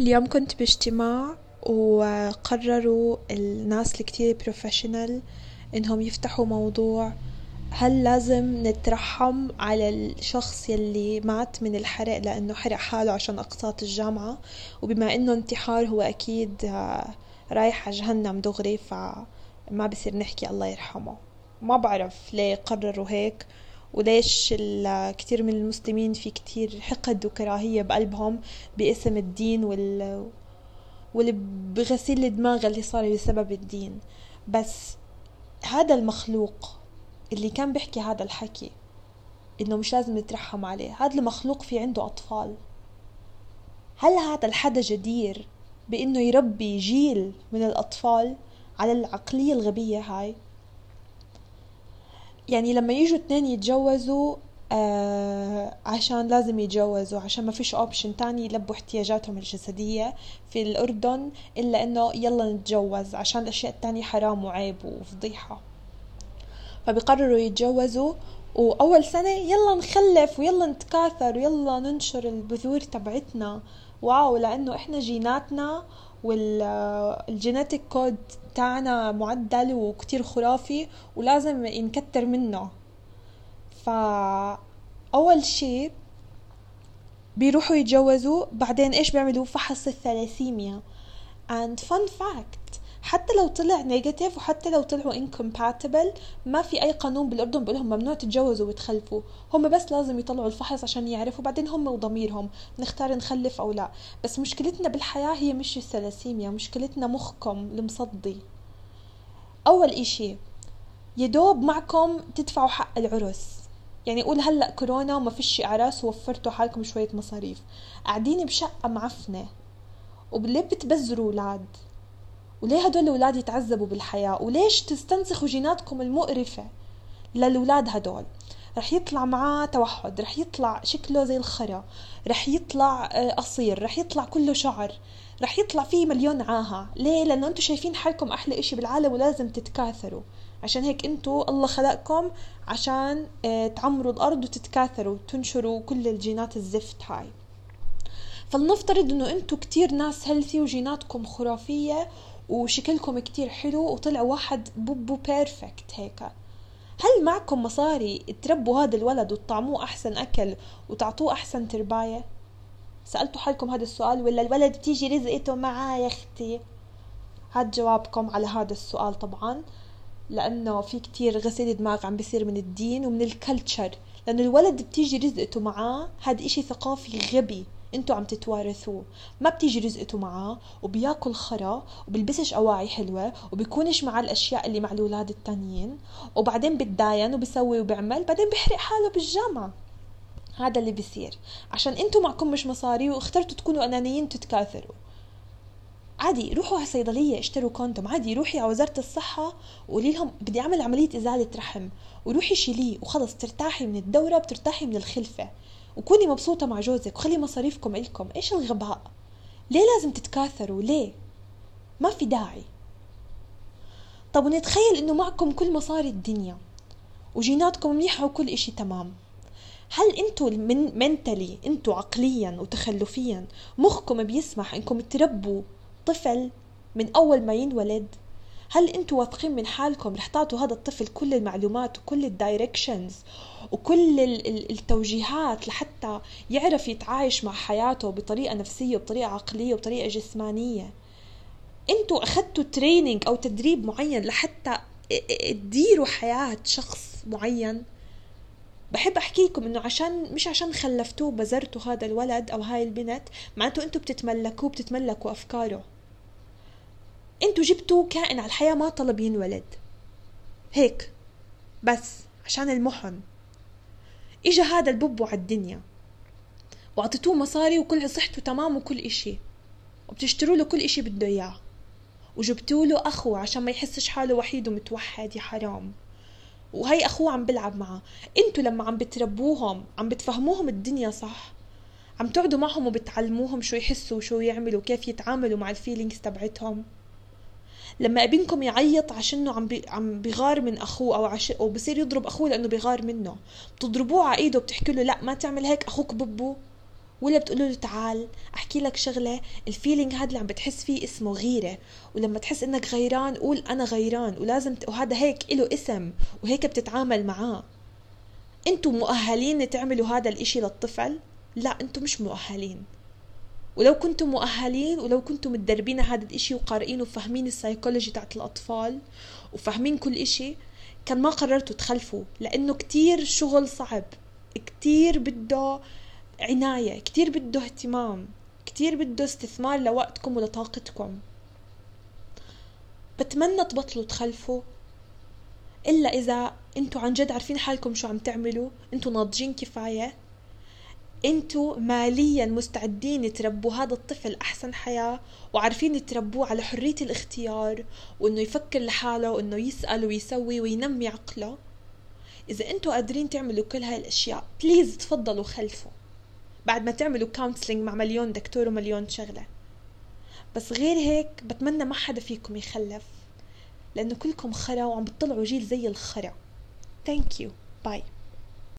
اليوم كنت باجتماع وقرروا الناس الكتير بروفيشنال إنهم يفتحوا موضوع هل لازم نترحم على الشخص يلي مات من الحرق لأنه حرق حاله عشان أقساط الجامعة؟ وبما إنه انتحار هو أكيد رايح على جهنم دغري فما بصير نحكي الله يرحمه. ما بعرف ليه قرروا هيك. وليش كتير من المسلمين في كتير حقد وكراهية بقلبهم باسم الدين وال واللي بغسيل الدماغ اللي صار بسبب الدين. بس هذا المخلوق اللي كان بيحكي هذا الحكي إنه مش لازم نترحم عليه. هذا المخلوق في عنده أطفال. هل هذا الحدا جدير بإنه يربي جيل من الأطفال على العقلية الغبية هاي؟ يعني لما يجوا اتنين يتجوزوا آه عشان لازم يتجوزوا عشان ما فيش option تاني يلبوا احتياجاتهم الجسدية في الأردن إلا إنه يلا نتجوز عشان الأشياء التانية حرام وعيب وفضيحة. فبيقرروا يتجوزوا وأول سنة يلا نخلف ويلا نتكاثر ويلا ننشر البذور تبعتنا. wow لأنه إحنا جيناتنا وال genetic code تاعنا معدل وكتير خرافي ولازم ينكتر منه. فأول شي بيروحوا يتجوزوا بعدين إيش بيعملوا؟ فحص الثلاثيميا and fun fact حتى لو طلع نيجاتيف وحتى لو طلعوا incompatible ما في أي قانون بالأردن بقولهم ممنوع تتجوزوا وتخلفوا. هم بس لازم يطلعوا الفحص عشان يعرفوا بعدين هم وضميرهم نختار نخلف أو لا. بس مشكلتنا بالحياة هي مش الثلاثيميا مشكلتنا مخكم المصدي. أول إشي يدوب معكم تدفعوا حق العرس. يعني قول هلأ كورونا وما فيش اعراس ووفرتوا حالكم شوية مصاريف. قاعدين بشقة معفنة وليه بتبذروا أولاد وليه هدول الأولاد يتعذبوا بالحياة؟ وليش تستنسخوا جيناتكم المقرفة للأولاد هدول؟ رح يطلع معاه توحد رح يطلع شكله زي الخرا رح يطلع آه، قصير رح يطلع كله شعر رح يطلع فيه مليون عاهة. ليه؟ لأنه أنتم شايفين حالكم أحلى إشي بالعالم ولازم تتكاثروا. عشان هيك أنتم الله خلقكم عشان آه، تعمروا الأرض وتتكاثروا وتنشروا كل الجينات الزفت هاي. فلنفترض إنه أنتم كتير ناس healthy وجيناتكم خرافية وشكلكم كتير حلو وطلع واحد بوبو perfect هيك هل معكم مصاري تربوا هذا الولد وتطعموه أحسن أكل وتعطوه أحسن ترباية؟ سألتوا حالكم هذا السؤال ولا الولد بتيجي رزقته معاه يا أختي؟ هاد جوابكم على هذا السؤال طبعا لأنه في كتير غسيل دماغ عم بيصير من الدين ومن الكلتشر لأنه الولد بتيجي رزقته معاه هاد إشي ثقافي غبي أنتوا عم تتوارثوه. ما بتيجي رزقته معاه وبياكل خرا وبيلبسش اواعي حلوة وبيكونش مع الأشياء اللي مع الأولاد التانيين. وبعدين بتداين وبيسوي وبيعمل بعدين بيحرق حاله بالجامعة. هذا اللي بيصير. عشان أنتوا معكم مش مصاري واخترتوا تكونوا أنانيين تتكاثروا. عادي روحوا على صيدلية اشتروا كوندوم عادي روحي على وزارة الصحة وقولي لهم بدي أعمل عملية إزالة رحم. وروحي شيليه وخلص ترتاحي من الدورة بترتاحي من الخلفة. وكوني مبسوطة مع جوزك وخلي مصاريفكم إلكم إيش الغباء؟ ليه لازم تتكاثروا؟ ليه؟ ما في داعي. طب ونتخيل إنه معكم كل مصاري الدنيا وجيناتكم منيحة وكل إشي تمام. هل إنتوا من منتلي إنتوا عقليا وتخلفيا مخكم بيسمح إنكم تربوا طفل من أول ما ينولد؟ هل أنتوا واثقين من حالكم؟ رح تعطوا هذا الطفل كل المعلومات وكل الدايركشنز وكل التوجيهات لحتى يعرف يتعايش مع حياته بطريقة نفسية وبطريقة عقلية وبطريقة جسمانية. أنتوا أخذتوا تريننج أو تدريب معين لحتى تديروا حياة شخص معين؟ بحب أحكي لكم إنه عشان مش عشان خلفتوه بذرتوا هذا الولد أو هاي البنت معناته أنتوا بتتملكوه بتتملكوا أفكاره. أنتوا جبتوا كائن على الحياة ما طلب ينولد. هيك. بس عشان المحن. إجا هذا البوبو على الدنيا. وأعطيتوه مصاري وكل صحته تمام وكل إشي. وبتشتروا له كل إشي بده إياه. وجبتوا له أخو عشان ما يحسش حاله وحيد ومتوحد. يا حرام. وهي أخوه عم بلعب معه. أنتوا لما عم بتربوهم عم بتفهموهم الدنيا صح. عم تقعدوا معهم وبتعلموهم شو يحسوا وشو يعملوا كيف يتعاملوا مع ال feelings تبعتهم. لما ابنكم يعيط عشانه عم بي عم بيغار من أخوه أو عش... أو بصير يضرب أخوه لأنه بيغار منه بتضربوه على إيده بتحكي له لا ما تعمل هيك أخوك ببو. ولا بتقولوا له تعال أحكي لك شغلة ال feeling هذا اللي عم بتحس فيه اسمه غيرة. ولما تحس إنك غيران قول أنا غيران ولازم ت... وهذا هيك له اسم وهيك بتتعامل معاه. أنتوا مؤهلين تعملوا هذا الإشي للطفل؟ لا أنتوا مش مؤهلين. ولو كنتم مؤهلين ولو كنتم متدربين على هذا الإشي وقارئين وفاهمين السايكولوجي تاعت الأطفال وفاهمين كل إشي كان ما قررتوا تخلفوا لأنه كتير شغل صعب كتير بده عناية كتير بده اهتمام كتير بده استثمار لوقتكم ولطاقتكم. بتمنى تبطلوا تخلفوا إلا إذا أنتوا عن جد عارفين حالكم شو عم تعملوا أنتوا ناضجين كفاية. أنتوا ماليا مستعدين تربوا هذا الطفل أحسن حياة وعارفين تربوه على حرية الاختيار وإنه يفكر لحاله وإنه يسأل ويسوي وينمي عقله. إذا أنتوا قادرين تعملوا كل هاي الأشياء please تفضلوا خلفوا. بعد ما تعملوا counseling مع مليون دكتور ومليون شغلة. بس غير هيك بتمنى ما حدا فيكم يخلف لأنه كلكم خرا وعم بتطلعوا جيل زي الخرا. thank you bye